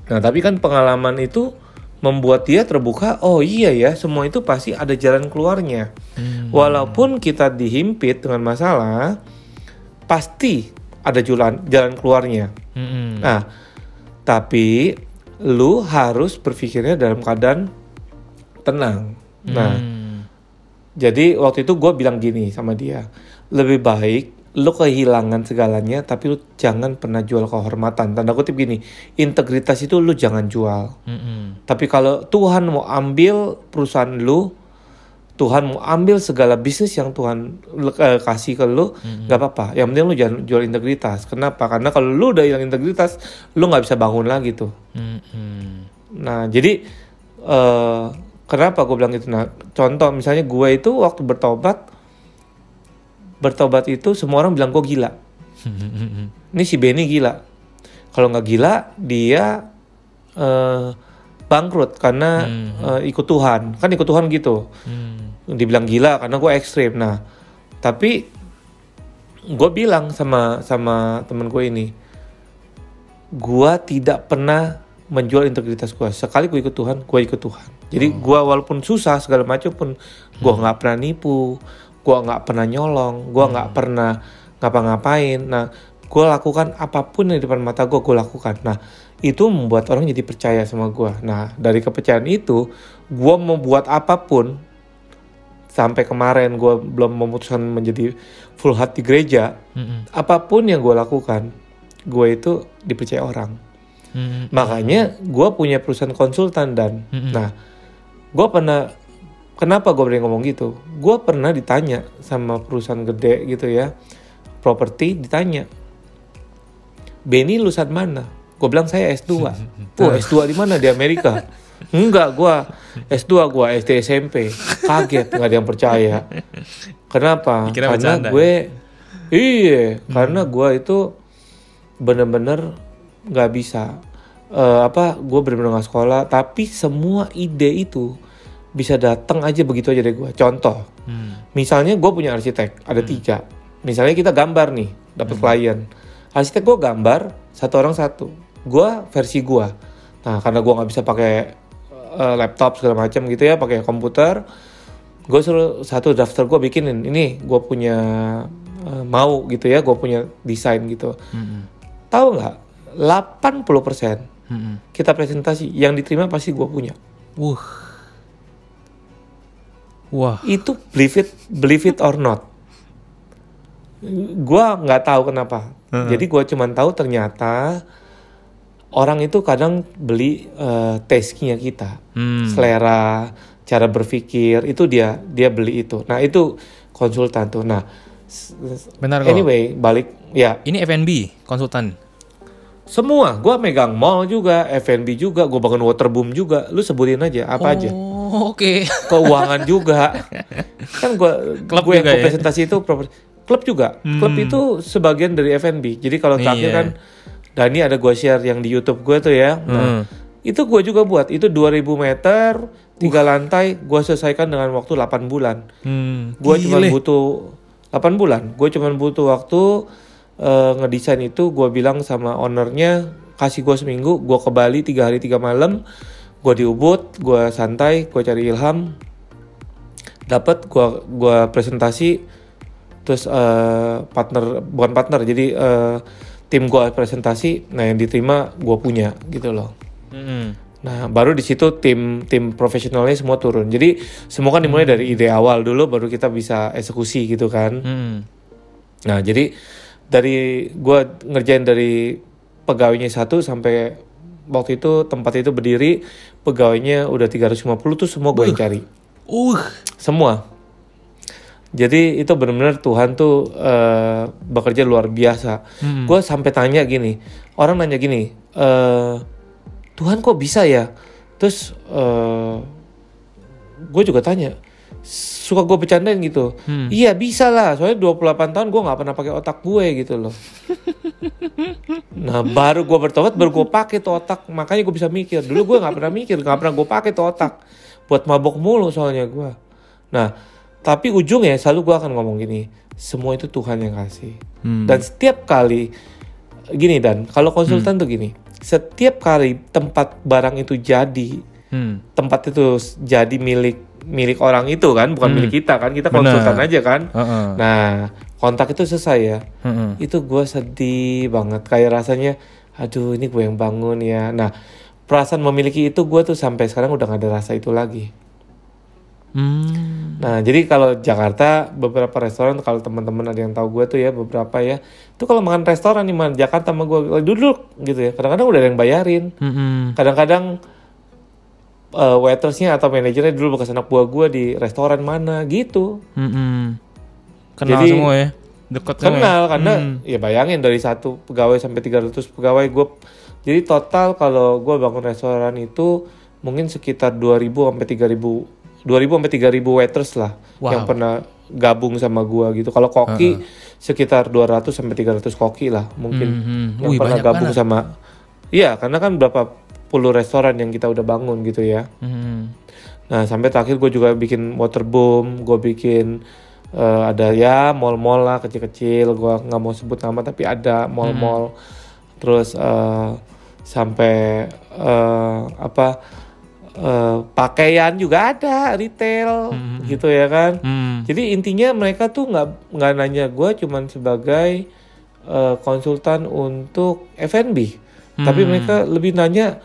Nah, tapi kan pengalaman itu membuat dia terbuka, oh iya ya, semua itu pasti ada jalan keluarnya. Hmm. Walaupun kita dihimpit dengan masalah, pasti ada jalan jalan keluarnya. Mm-mm. Nah, tapi lu harus berpikirnya dalam keadaan tenang. Nah, Hmm. Jadi waktu itu gue bilang gini sama dia, lebih baik lu kehilangan segalanya, tapi lu jangan pernah jual kehormatan. Tanda kutip gini, integritas itu lu jangan jual. Mm-mm. Tapi kalau Tuhan mau ambil perusahaan lu, Tuhan mau ambil segala bisnis yang Tuhan eh, kasih ke lu, nggak apa-apa. Yang penting lu jangan jual integritas. Kenapa? Karena kalau lu udah hilang integritas, lu nggak bisa bangun lagi tuh. Mm-mm. Nah, jadi eh kenapa gue bilang gitu? Nah, contoh misalnya gue itu waktu bertobat, bertobat itu semua orang bilang gue gila. *laughs* Ini si Benny gila. Kalau nggak gila, dia eh bangkrut karena eh, ikut Tuhan. Kan ikut Tuhan gitu. Hmm. Dibilang gila karena gue ekstrim. Nah, tapi gue bilang sama sama temen gue ini, gue tidak pernah menjual integritas gue. Sekali gue ikut Tuhan, gue ikut Tuhan. Jadi gue walaupun susah segala macam pun, gue nggak pernah nipu, gue nggak pernah nyolong, gue nggak pernah ngapa-ngapain. Nah, gue lakukan apa pun yang di depan mata gue, gue lakukan. Nah, itu membuat orang jadi percaya sama gue. Nah, dari kepercayaan itu, gue mau buat apa pun, sampai kemarin gue belum memutuskan menjadi full heart di gereja, Mm-mm. apa pun yang gue lakukan, gue itu dipercaya orang. Mm-mm. Makanya gue punya perusahaan konsultan dan, Mm-mm. nah, gue pernah, kenapa gue berani ngomong gitu? Gue pernah ditanya sama perusahaan gede gitu ya, properti ditanya, Benny lulusan mana? Gue bilang saya S2. *laughs* Wah S2 di mana di Amerika? Enggak, gue S2 gue SD SMP. Kaget nggak ada yang percaya. Kenapa? Dikira karena bercanda, gue, iya, karena gue itu bener-bener nggak bisa. Eh, apa? Gue bener-bener nggak sekolah. Tapi semua ide itu bisa datang aja begitu aja dari gue. Contoh, Hmm. Misalnya gue punya arsitek, ada tiga. Misalnya kita gambar nih, dapat klien. Arsitek gue gambar, satu orang satu. Gue versi gue. Nah, karena gue nggak bisa pakai eh, laptop segala macam gitu ya, pakai komputer. Gue suruh satu daftar gue bikinin. Ini gue punya eh, mau gitu ya, gue punya desain gitu. Mm-mm. Tahu nggak? 80% Kita presentasi, yang diterima pasti gue punya. Wuh. Wah. Itu believe it, believe it or not. gua nggak tahu kenapa. Jadi gua cuman tahu ternyata orang itu kadang beli eh, taste-nya kita, Hmm. selera, cara berpikir itu dia dia beli itu. Nah itu konsultan tuh. Nah Benar kok. anyway balik ya Ini F&B konsultan. Semua. Gua megang mall juga, F&B juga, gua bangun waterboom juga. Lu sebutin aja apa aja. Oh, oke. *laughs* Keuangan juga. kan gua Klub gue yang ya? presentasi itu proper- klub juga. Klub itu sebagian dari F&B. Jadi kalau terakhir Iya. kan Dani ada gua share yang di YouTube gue tuh ya. Nah, Hmm. itu gue juga buat. Itu 2000 meter, tiga lantai, gua selesaikan dengan waktu 8 bulan. Hmm. Gue cuma butuh 8 bulan. Gue cuma butuh waktu eh, ngedesain itu. Gue bilang sama ownernya kasih gue seminggu. Gue ke Bali tiga hari tiga malam. Gue di Ubud. Gue santai. Gue cari ilham. Dapat gue gua presentasi. Terus eh, partner bukan partner. Jadi eh, tim gue presentasi. Nah yang diterima gue punya gitu loh. Hmm. Nah, baru di situ tim tim profesionalnya semua turun. Jadi semua kan dimulai dari ide awal dulu, baru kita bisa eksekusi gitu kan. Hmm. Nah, jadi dari gua ngerjain dari pegawainya satu sampai waktu itu tempat itu berdiri, pegawainya udah 350 tuh semua gue yang cari. Uh. Semua. Jadi itu benar-benar Tuhan tuh eh, bekerja luar biasa. Hmm. Gue sampai tanya gini, orang nanya gini, eh, Tuhan kok bisa ya? Terus gue juga tanya, suka gue bercandain gitu. Hmm. Iya bisa lah, soalnya 28 tahun gue nggak pernah pakai otak gue gitu loh. *laughs* nah baru gue bertobat, baru gue pakai tuh otak, makanya gue bisa mikir. Dulu gue nggak pernah mikir, nggak pernah gue pakai tuh otak buat mabok mulu soalnya gue. Nah tapi ujungnya selalu gue akan ngomong gini, semua itu Tuhan yang kasih. Hmm. Dan setiap kali gini dan kalau konsultan tuh gini, setiap kali tempat barang itu jadi, Hmm. tempat itu jadi milik milik orang itu kan, bukan Hmm. milik kita kan, kita konsultan aja kan. Heeh. Nah kontak itu selesai ya, Heeh. itu gue sedih banget, kayak rasanya, aduh ini gue yang bangun ya. Nah perasaan memiliki itu gue tuh sampai sekarang udah gak ada rasa itu lagi. Hmm. Nah, jadi kalau Jakarta beberapa restoran kalau teman-teman ada yang tahu gue tuh ya beberapa ya, itu kalau makan restoran nih man Jakarta sama gue duduk gitu ya. Kadang-kadang udah ada yang bayarin. Hmm. Eh, waitersnya atau manajernya dulu bekas anak buah gue di restoran mana gitu. Hmm. Kenal Jadi- semua ya. Dekat ya? Kenal karena Hmm. ya bayangin dari satu pegawai sampai 300 pegawai gue. Jadi total kalau gue bangun restoran itu mungkin sekitar 2000 sampai 3000 2000 sampai 3000 waiters lah Wow. yang pernah gabung sama gua gitu. Kalau koki sekitar 200 sampai 300 koki lah mungkin Hmm, hmm. yang Wih, pernah gabung banget. sama Iya, karena kan berapa restoran yang kita udah bangun gitu ya. Hmm. Nah, sampai terakhir gue juga bikin waterboom, gue bikin eh, ada ya mall-mall lah kecil-kecil, gue nggak mau sebut nama tapi ada mall-mall. Terus eh, sampai eh, apa eh, pakaian juga ada retail gitu ya kan. Hmm. Jadi intinya mereka tuh nggak nggak nanya gue cuman sebagai eh, konsultan untuk F&B, tapi mereka lebih nanya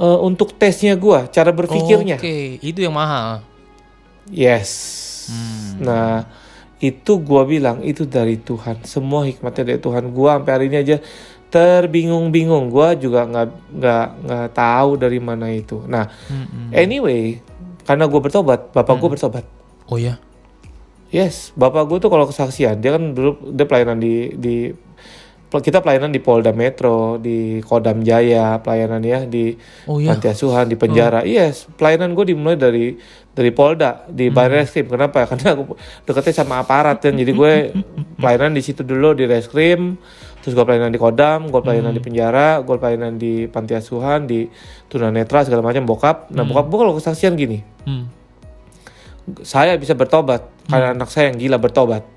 eh, untuk tesnya gue, cara berpikirnya. Oke, itu yang mahal. Yes. Hmm. Nah, itu gua bilang itu dari Tuhan. Semua hikmatnya dari Tuhan. Gua sampai hari ini aja terbingung-bingung. Gua juga nggak nggak nggak tahu dari mana itu. Nah, Hmm. anyway, karena gua bertobat, bapak gua bertobat. Oh ya. Yes, bapak gue tuh kalau kesaksian, dia kan dulu dia pelayanan di di kita pelayanan di Polda Metro, di Kodam Jaya, pelayanan ya di Oh ya. panti asuhan, di penjara. Yes, pelayanan gue dimulai dari dari Polda di Barreskrim. Kenapa? *laughs* Karena aku deketnya sama aparat kan. Jadi gue *laughs* pelayanan di situ dulu di reskrim, terus gue pelayanan di Kodam, gue pelayanan di penjara, gue pelayanan di panti asuhan, di tunanetra segala macam bokap. Nah, bokap gue kalau kesaksian gini, Hmm. saya bisa bertobat karena anak saya yang gila bertobat. *laughs*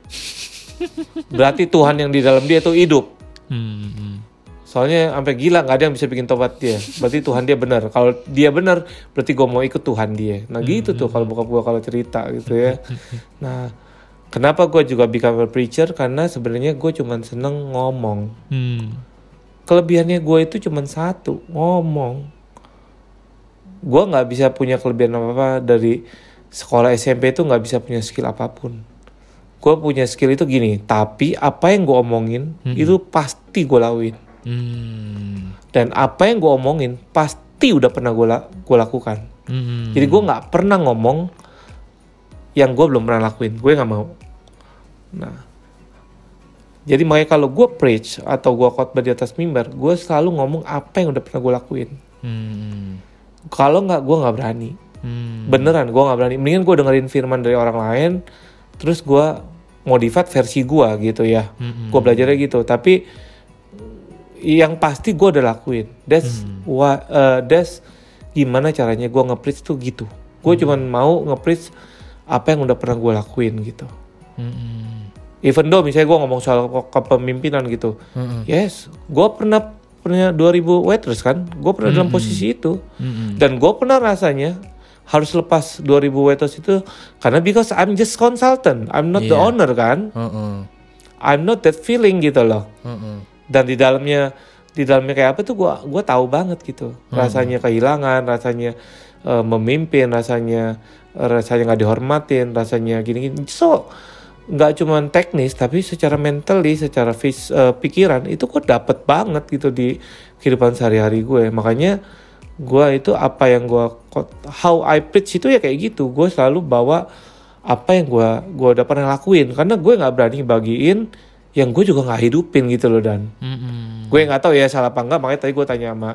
Berarti Tuhan yang di dalam dia itu hidup. Hmm. hmm. Soalnya sampai gila nggak ada yang bisa bikin tobat dia. Berarti Tuhan dia benar. Kalau dia benar, berarti gue mau ikut Tuhan dia. Nah gitu tuh kalau bokap gue kalau cerita gitu ya. *laughs* Nah kenapa gue juga become a preacher? Karena sebenarnya gue cuman seneng ngomong. Hmm. Kelebihannya gue itu cuman satu, ngomong. Gue nggak bisa punya kelebihan apa-apa dari sekolah SMP itu nggak bisa punya skill apa pun. Gue punya skill itu gini tapi apa yang gue omongin itu pasti gue lakuin. Hmm. dan apa yang gue omongin pasti udah pernah gue la- gue lakukan. Hmm. jadi gue nggak pernah ngomong yang gue belum pernah lakuin. Gue nggak mau. Nah. Jadi makanya kalau gue preach atau gue khotbah di atas mimbar gue selalu ngomong apa yang udah pernah gue lakuin. Hmm. kalau nggak gue nggak berani. Hmm. beneran gue nggak berani. Mendingan gue dengerin firman dari orang lain terus gue modifat versi gue gitu ya. Mm-mm. gue belajarnya gitu. Tapi yang pasti gue udah lakuin. That's wha- uh, that's gimana caranya gue nge-preach tuh gitu. Gue cuman mau nge-preach apa yang udah pernah gue lakuin gitu. Hmm. even though misalnya gue ngomong soal ke- kepemimpinan gitu. Hmm. yes gue pernah punya 2000 waiters kan? Gue pernah dalam posisi itu. Hmm. dan gue pernah rasanya harus lepas 2000 waiters itu karena because I'm just consultant. I'm not the Iya. owner kan? Hmm. I'm not that feeling gitu loh. Hmm. dan di dalamnya di dalamnya kayak apa tuh gua gua tahu banget gitu. Rasanya kehilangan rasanya eh, memimpin rasanya eh, rasanya nggak dihormatin rasanya gini-gini. So nggak cuman teknis tapi secara mentally secara fis, eh, pikiran itu kok dapet banget gitu di kehidupan sehari-hari gue. Makanya gue itu apa yang gue how I preach itu ya kayak gitu. Gue selalu bawa apa yang gue gua udah pernah lakuin. Karena gue nggak berani bagiin yang gue juga nggak hidupin gitu loh dan. Hmm. gue nggak tahu ya salah apa enggak makanya tadi gue tanya sama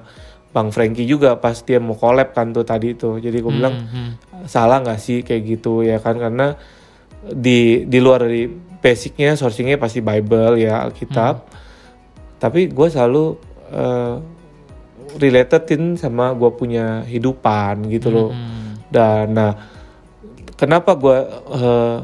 bang Frankie juga pas dia mau collab kan tuh tadi tuh. Jadi gue bilang Hmm. salah nggak sih kayak gitu ya kan? Karena di di luar dari basicnya sourcingnya pasti Bible ya Alkitab. Tapi gue selalu eh, relatedin sama gue punya hidupan gitu loh. Hmm. dan nah kenapa gue eh,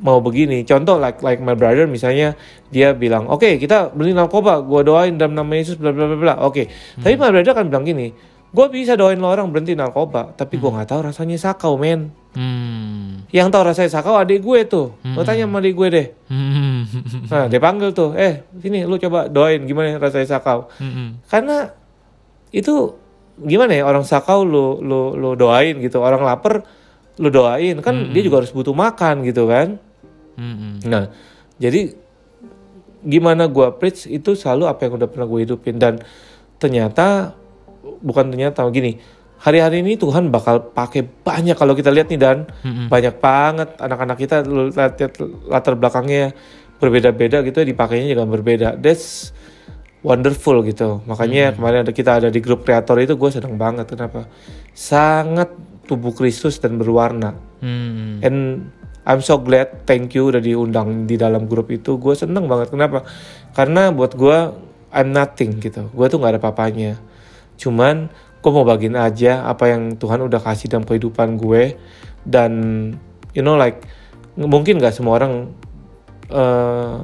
mau begini? Contoh like like my brother misalnya dia bilang oke kita beli narkoba gue doain dalam nama Yesus bla bla bla bla. Oke tapi my brother kan bilang gini gue bisa doain lo orang berhenti narkoba tapi gue nggak tahu rasanya sakau men. Hmm. yang tahu rasanya sakau adik gue tuh. Lo tanya sama adik gue deh. Hmm. nah dia panggil tuh eh sini lu coba doain gimana rasanya sakau. Hmm. karena itu gimana ya orang sakau lu lu lu doain gitu. Orang lapar lu doain. Kan dia juga harus butuh makan gitu kan. Hmm. nah jadi gimana gua preach itu selalu apa yang udah pernah gue hidupin. Dan ternyata bukan ternyata gini. Hari-hari ini Tuhan bakal pakai banyak. Kalau kita lihat nih dan Hmm. banyak banget anak-anak kita lihat latar belakangnya berbeda-beda gitu ya dipakainya juga berbeda. That's wonderful gitu. Makanya kemarin ada kita ada di grup kreator itu gue seneng banget. Kenapa? Sangat tubuh Kristus dan berwarna. Hmm. and I'm so glad thank you udah diundang di dalam grup itu. Gue seneng banget. Kenapa? Karena buat gue I'm nothing gitu. Gue tuh nggak ada papanya. Cuman gue mau bagiin aja apa yang Tuhan udah kasih dalam kehidupan gue. Dan you know like mungkin nggak semua orang eh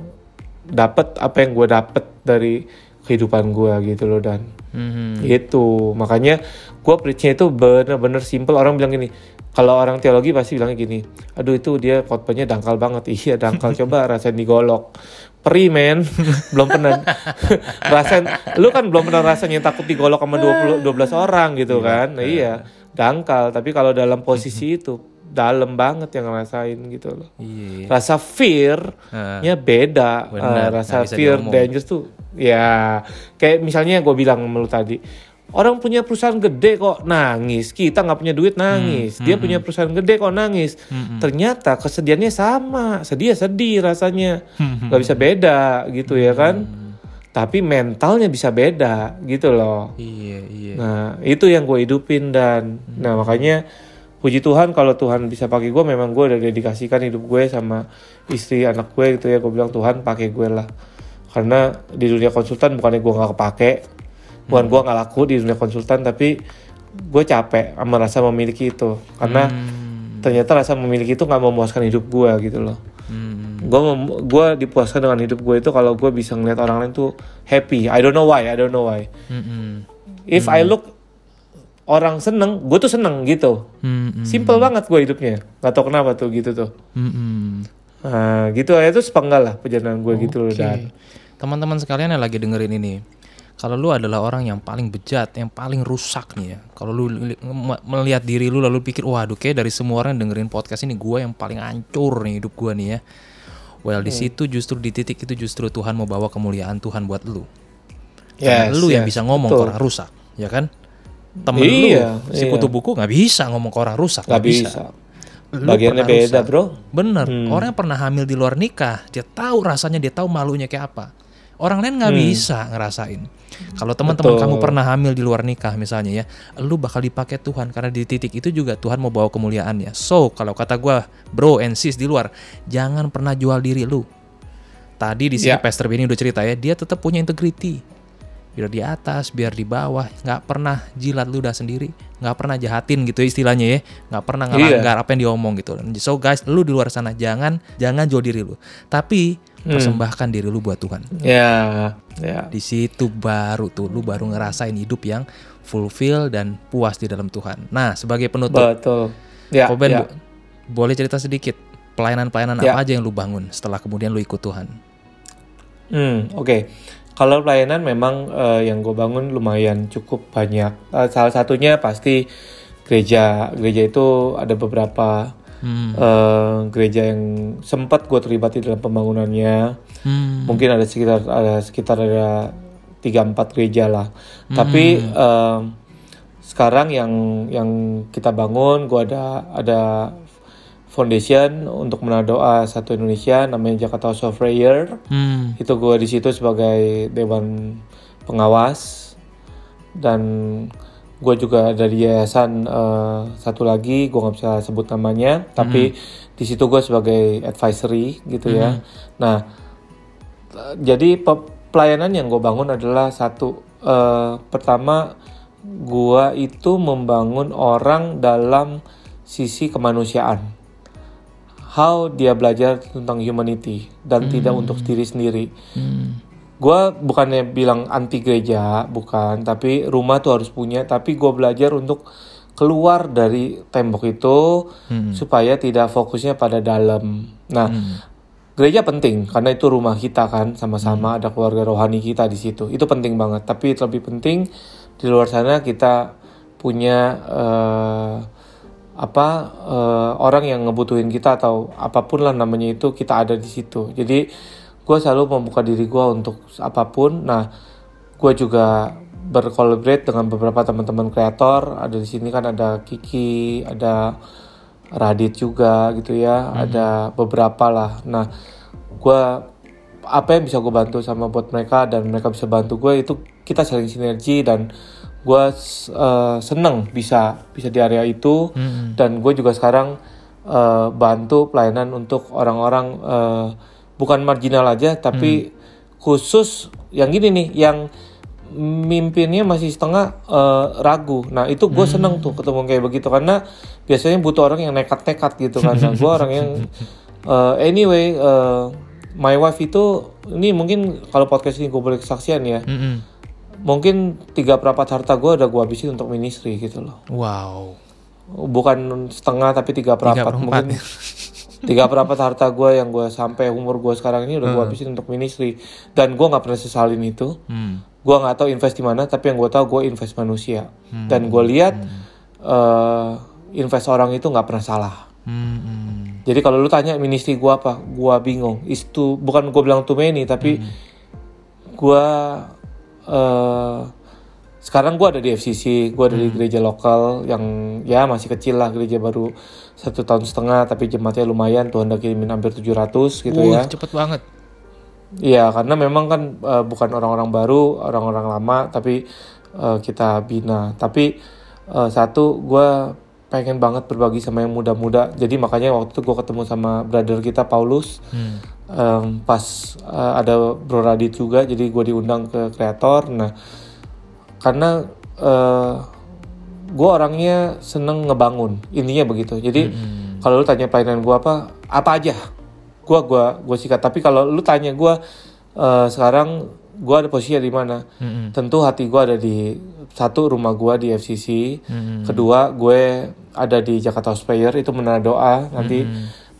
dapat apa yang gue dapet dari kehidupan gue gitu loh dan. Hmm. gitu. Makanya gue preachnya itu bener-bener simple. Orang bilang gini kalau orang teologi pasti bilangnya gini aduh itu dia khotbahnya dangkal banget. *laughs* Iya dangkal. Coba rasain digolok perih men. *laughs* Belum pernah. *laughs* Rasain lu kan belum pernah rasanya takut digolok sama 20 12 orang gitu kan? nah, iya dangkal. Tapi kalau dalam posisi itu dalam banget yang ngerasain gitu loh. Iya. rasa fear-nya beda. Benar, Eh, rasa nggak bisa fear diomong. dangerous tuh ya kayak misalnya gue bilang sama lu tadi orang punya perusahaan gede kok nangis. Kita nggak punya duit nangis. Dia punya perusahaan gede kok nangis. Ternyata kesedihannya sama. Sedih ya sedih rasanya. Nggak bisa beda gitu ya kan? Tapi mentalnya bisa beda gitu loh. Iya, iya. Nah, itu yang gue hidupin dan. Nah makanya puji Tuhan kalau Tuhan bisa pakai gue memang gue udah dedikasikan hidup gue sama istri anak gue gitu ya. Gue bilang Tuhan pakai gue lah. Karena di dunia konsultan bukannya gue nggak kepake. Bukan gue nggak laku di dunia konsultan tapi gue capek sama rasa memiliki itu. Karena ternyata rasa memiliki itu nggak memuaskan hidup gue gitu loh. Hmm. gue gue dipuaskan dengan hidup gue itu kalau gue bisa ngeliat orang lain tuh happy. I don't know why I don't know why. Hmm. if I look orang seneng gue tuh seneng gitu Hmm. simple banget gue hidupnya nggak tau kenapa tuh gitu tuh Hmm. nah gitu aja tuh sepenggal lah perjalanan gue gitu loh dan Teman-teman sekalian yang lagi dengerin ini, kalau lu adalah orang yang paling bejat, yang paling rusak nih ya. Kalau lu li- me- melihat diri lu lalu pikir, waduh kayak dari semua orang yang dengerin podcast ini gue yang paling hancur nih hidup gue nih ya. Well, di situ justru di titik itu justru Tuhan mau bawa kemuliaan Tuhan buat lu. Yes, Karena lu yang yes, bisa ngomong betul. orang rusak, ya kan? Temen Iya, lu, si iya. kutu buku nggak bisa ngomong ke orang rusak, Gak nggak bisa. Lu Bagiannya beda, rusak. bro. Bener, Hmm. orang yang pernah hamil di luar nikah, dia tahu rasanya, dia tahu malunya kayak apa. Orang lain nggak Hmm. bisa ngerasain. Kalau teman-teman kamu pernah hamil di luar nikah misalnya ya, lu bakal dipakai Tuhan karena di titik itu juga Tuhan mau bawa kemuliaannya. So kalau kata gua, bro and sis di luar, jangan pernah jual diri lu. Tadi di sini Ya. Pastor Benny udah cerita ya, dia tetap punya integrity. Biar di atas, biar di bawah, nggak pernah jilat ludah sendiri, nggak pernah jahatin gitu ya istilahnya ya, nggak pernah ngelanggar apa yang diomong gitu. So guys, lu di luar sana jangan jangan jual diri lu, tapi Hmm. persembahkan diri lu buat Tuhan. Ya, ya. Di situ baru tuh lu baru ngerasain hidup yang fulfill dan puas di dalam Tuhan. Nah, sebagai penutup, Betul. Ya, Koben ya. bo- boleh cerita sedikit pelayanan-pelayanan Ya. apa aja yang lu bangun setelah kemudian lu ikut Tuhan? Hmm, oke. Kalau pelayanan memang eh, yang gue bangun lumayan cukup banyak. Eh, salah satunya pasti gereja. Gereja itu ada beberapa Hmm. eh, gereja yang sempat gue terlibat di dalam pembangunannya. Hmm. Mungkin ada sekitar ada sekitar ada tiga empat gereja lah. Tapi eh, sekarang yang yang kita bangun, gue ada ada foundation untuk menado doa satu Indonesia namanya Jakarta House of Prayer. Hmm. itu gue di situ sebagai dewan pengawas. Dan gue juga dari yayasan eh, satu lagi gue nggak bisa sebut namanya tapi di situ gue sebagai advisory gitu ya. Nah eh, jadi pe- pelayanan yang gue bangun adalah satu eh, pertama gue itu membangun orang dalam sisi kemanusiaan how dia belajar tentang humanity dan tidak untuk diri sendiri. Hmm. gue bukannya bilang anti gereja bukan tapi rumah tuh harus punya tapi gue belajar untuk keluar dari tembok itu Hmm. supaya tidak fokusnya pada dalam. Nah gereja penting karena itu rumah kita kan sama-sama ada keluarga rohani kita di situ. Itu penting banget tapi lebih penting di luar sana kita punya eh, apa eh, orang yang ngebutuhin kita atau apa pun lah namanya itu kita ada di situ. Jadi gue selalu membuka diri gue untuk apa pun. Nah gue juga berkolaborate dengan beberapa teman-teman kreator. Ada di sini kan ada Kiki ada Radit juga gitu ya. Ada beberapa lah. Nah gue apa yang bisa gue bantu sama buat mereka dan mereka bisa bantu gue itu kita saling sinergi dan gue uh, seneng bisa bisa di area itu. Hmm. dan gue juga sekarang uh, bantu pelayanan untuk orang-orang uh, bukan marginal aja tapi khusus yang gini nih yang mimpinnya masih setengah uh, ragu. Nah itu gue seneng tuh ketemu kayak begitu karena biasanya butuh orang yang nekat-nekat gitu kan. Nah gue orang yang uh, anyway uh, my wife itu ini mungkin kalau podcast ini gue boleh kesaksian ya. Mm-mm. Mungkin tiga perapat harta gue udah gue habisin untuk ministry gitu loh. Wow. bukan setengah tapi tiga perapat perempat. mungkin. Tiga perapat harta gue yang gue sampai umur gue sekarang ini udah gue habisin untuk ministry dan gue nggak pernah sesalin itu. Hmm. gue nggak tahu invest di mana tapi yang gue tahu gue invest manusia. Dan gue lihat eh, invest orang itu nggak pernah salah. Hmm, hmm. jadi kalau lu tanya ministry gue apa gue bingung. Itu bukan gue bilang too many tapi gue eh sekarang gue ada di FCC gue ada di gereja lokal yang ya masih kecil lah gereja baru satu tahun setengah tapi jemaatnya lumayan Tuhan udah kirimin hampir 700 gitu Wah, ya cepet banget. Iya, karena memang kan eh, bukan orang-orang baru, orang-orang lama, tapi eh, kita bina. Tapi eh, satu, gue pengen banget berbagi sama yang muda-muda. Jadi makanya waktu itu gue ketemu sama brother kita Paulus, Hmm. Em, pas eh, ada Bro Radit juga, jadi gue diundang ke kreator. Nah, karena gue orangnya seneng ngebangun, intinya begitu. Jadi kalau lu tanya pelayanan gue apa, apa aja, gue gua gue sikat. Tapi kalau lu tanya gue eh, sekarang gue ada posisinya di mana? Mm-mm. Tentu hati gue ada di satu rumah gue di FCC, Mm-mm. kedua gue ada di Jakarta House itu menara doa nanti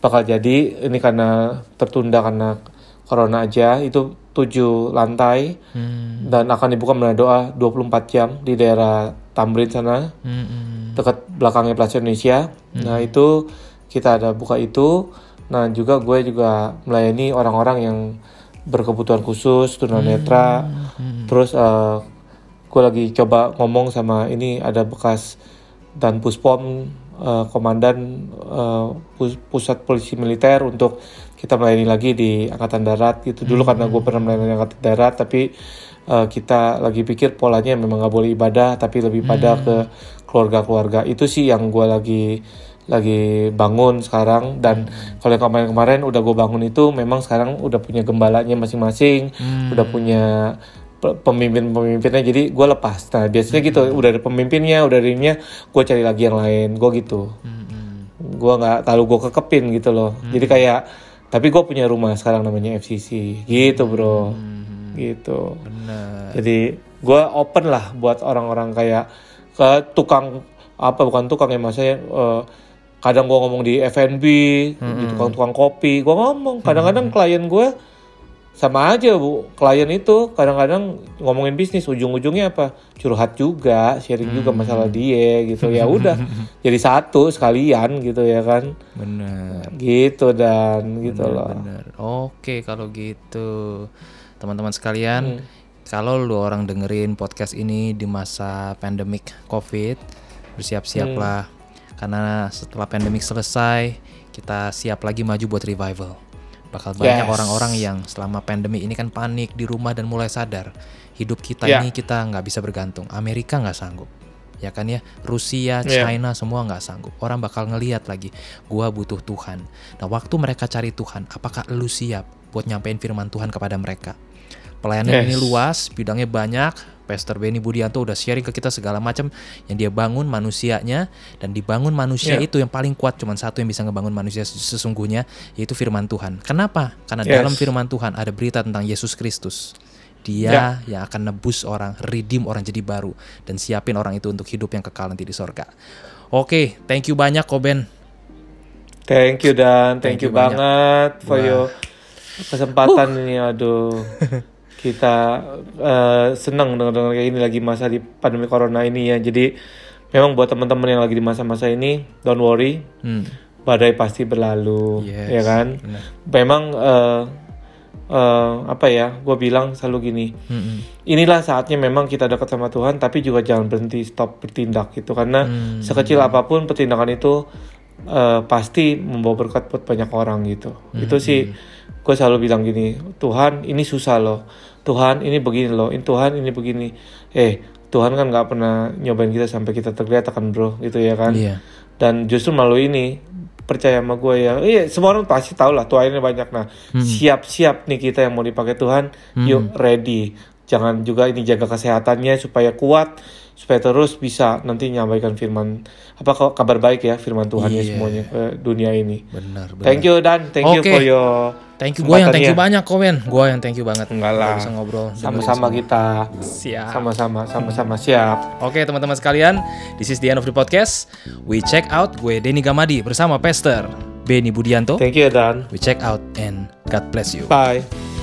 bakal jadi ini karena tertunda karena corona aja itu tujuh lantai Hmm. dan akan dibuka menara doa 24 jam di daerah Tamrin sana Hmm, hmm. dekat belakangnya Plaza Indonesia. Nah itu kita ada buka itu Nah juga gue juga melayani orang-orang yang berkebutuhan khusus tunanetra. Terus eh, gue lagi coba ngomong sama ini ada bekas dan puspom eh, komandan pus- pusat polisi militer untuk kita melayani lagi di angkatan darat gitu. Dulu karena gue pernah melayani angkatan darat tapi eh, kita lagi pikir polanya memang nggak boleh ibadah tapi lebih pada ke keluarga-keluarga. Itu sih yang gue lagi lagi bangun sekarang. Dan kalau yang kemarin-kemarin udah gue bangun itu memang sekarang udah punya gembalanya masing-masing. Udah punya pemimpin-pemimpinnya. Jadi gue lepas. Nah biasanya gitu udah ada pemimpinnya udah ada ininya gue cari lagi yang lain. Gue gitu. Gue nggak terlalu gue kekepin gitu loh. Jadi kayak tapi gue punya rumah sekarang namanya FCC gitu bro. Gitu. Bener. jadi gue open lah buat orang-orang kayak ke tukang apa bukan tukang ya maksudnya eh, kadang gue ngomong di F&B di tukang-tukang kopi. Gue ngomong. Kadang-kadang klien gue sama aja bu. Klien itu kadang-kadang ngomongin bisnis ujung-ujungnya apa? Curhat juga sharing juga masalah dia gitu. Ya *laughs* udah jadi satu sekalian gitu ya kan? Bener. gitu dan gitu loh. Bener. Oke kalau gitu. Teman-teman sekalian, kalau lu orang dengerin podcast ini di masa pandemik COVID, bersiap-siaplah. Karena setelah pandemik selesai kita siap lagi maju buat revival. Bakal banyak Yes. orang-orang yang selama pandemi ini kan panik di rumah dan mulai sadar hidup kita Ya. ini kita nggak bisa bergantung. Amerika nggak sanggup ya kan ya Rusia, Iya. China semua nggak sanggup orang bakal ngeliat lagi gua butuh Tuhan nah waktu mereka cari Tuhan apakah lu siap buat nyampein firman Tuhan kepada mereka pelayanan ini Yes. luas bidangnya banyak Pastor Benny Budianto udah sharing ke kita segala macam yang dia bangun manusianya dan dibangun manusia Iya. itu yang paling kuat cuma satu yang bisa ngebangun manusia ses- sesungguhnya yaitu firman Tuhan kenapa karena Yes. dalam firman Tuhan ada berita tentang Yesus Kristus dia yang akan nebus orang, redeem orang jadi baru dan siapin orang itu untuk hidup yang kekal nanti di sorga. Oke, thank you banyak Koben. Thank you dan thank, Thank you, you banget for Wah. your kesempatan ini aduh. *laughs* Kita eh, senang dengan kayak ini lagi masa di pandemi corona ini ya. Jadi memang buat teman-teman yang lagi di masa-masa ini don't worry. Hmm. Badai pasti berlalu, Yes, ya kan? benar. Memang eh, eh, apa ya? Gue bilang selalu gini. Mm-mm. Inilah saatnya memang kita dekat sama Tuhan, tapi juga jangan berhenti stop bertindak gitu karena Hmm. sekecil apa pun pertindakan itu eh, pasti membawa berkat buat banyak orang gitu. Hmm. Itu sih gue selalu bilang gini, Tuhan ini susah loh, Tuhan ini begini loh, ini Tuhan ini begini. Eh Tuhan kan nggak pernah nyobain kita sampai kita tergeletak kan bro, gitu ya kan. Iya. Dan justru melalui ini percaya sama gue ya, iya semua orang pasti tahu lah Tuhan ini banyak. Nah siap-siap nih kita yang mau dipakai Tuhan, yuk ready. Jangan juga ini jaga kesehatannya supaya kuat, supaya terus bisa nanti nyampaikan firman apa kok kabar baik ya firman Tuhan ya Iya. semuanya ke dunia ini. Benar, benar. Thank you Dan, thank you Oke. for your Thank you gue yang thank you banyak Koben. Gue yang thank you banget. Enggak lah. Bisa ngobrol. Sama-sama kita. Siap. sama-sama, sama-sama siap. Oke teman-teman sekalian, this is the end of the podcast. We check out gue Denny Gamadi bersama Pastor Benny Budianto. Thank you Dan. We check out and God bless you. Bye.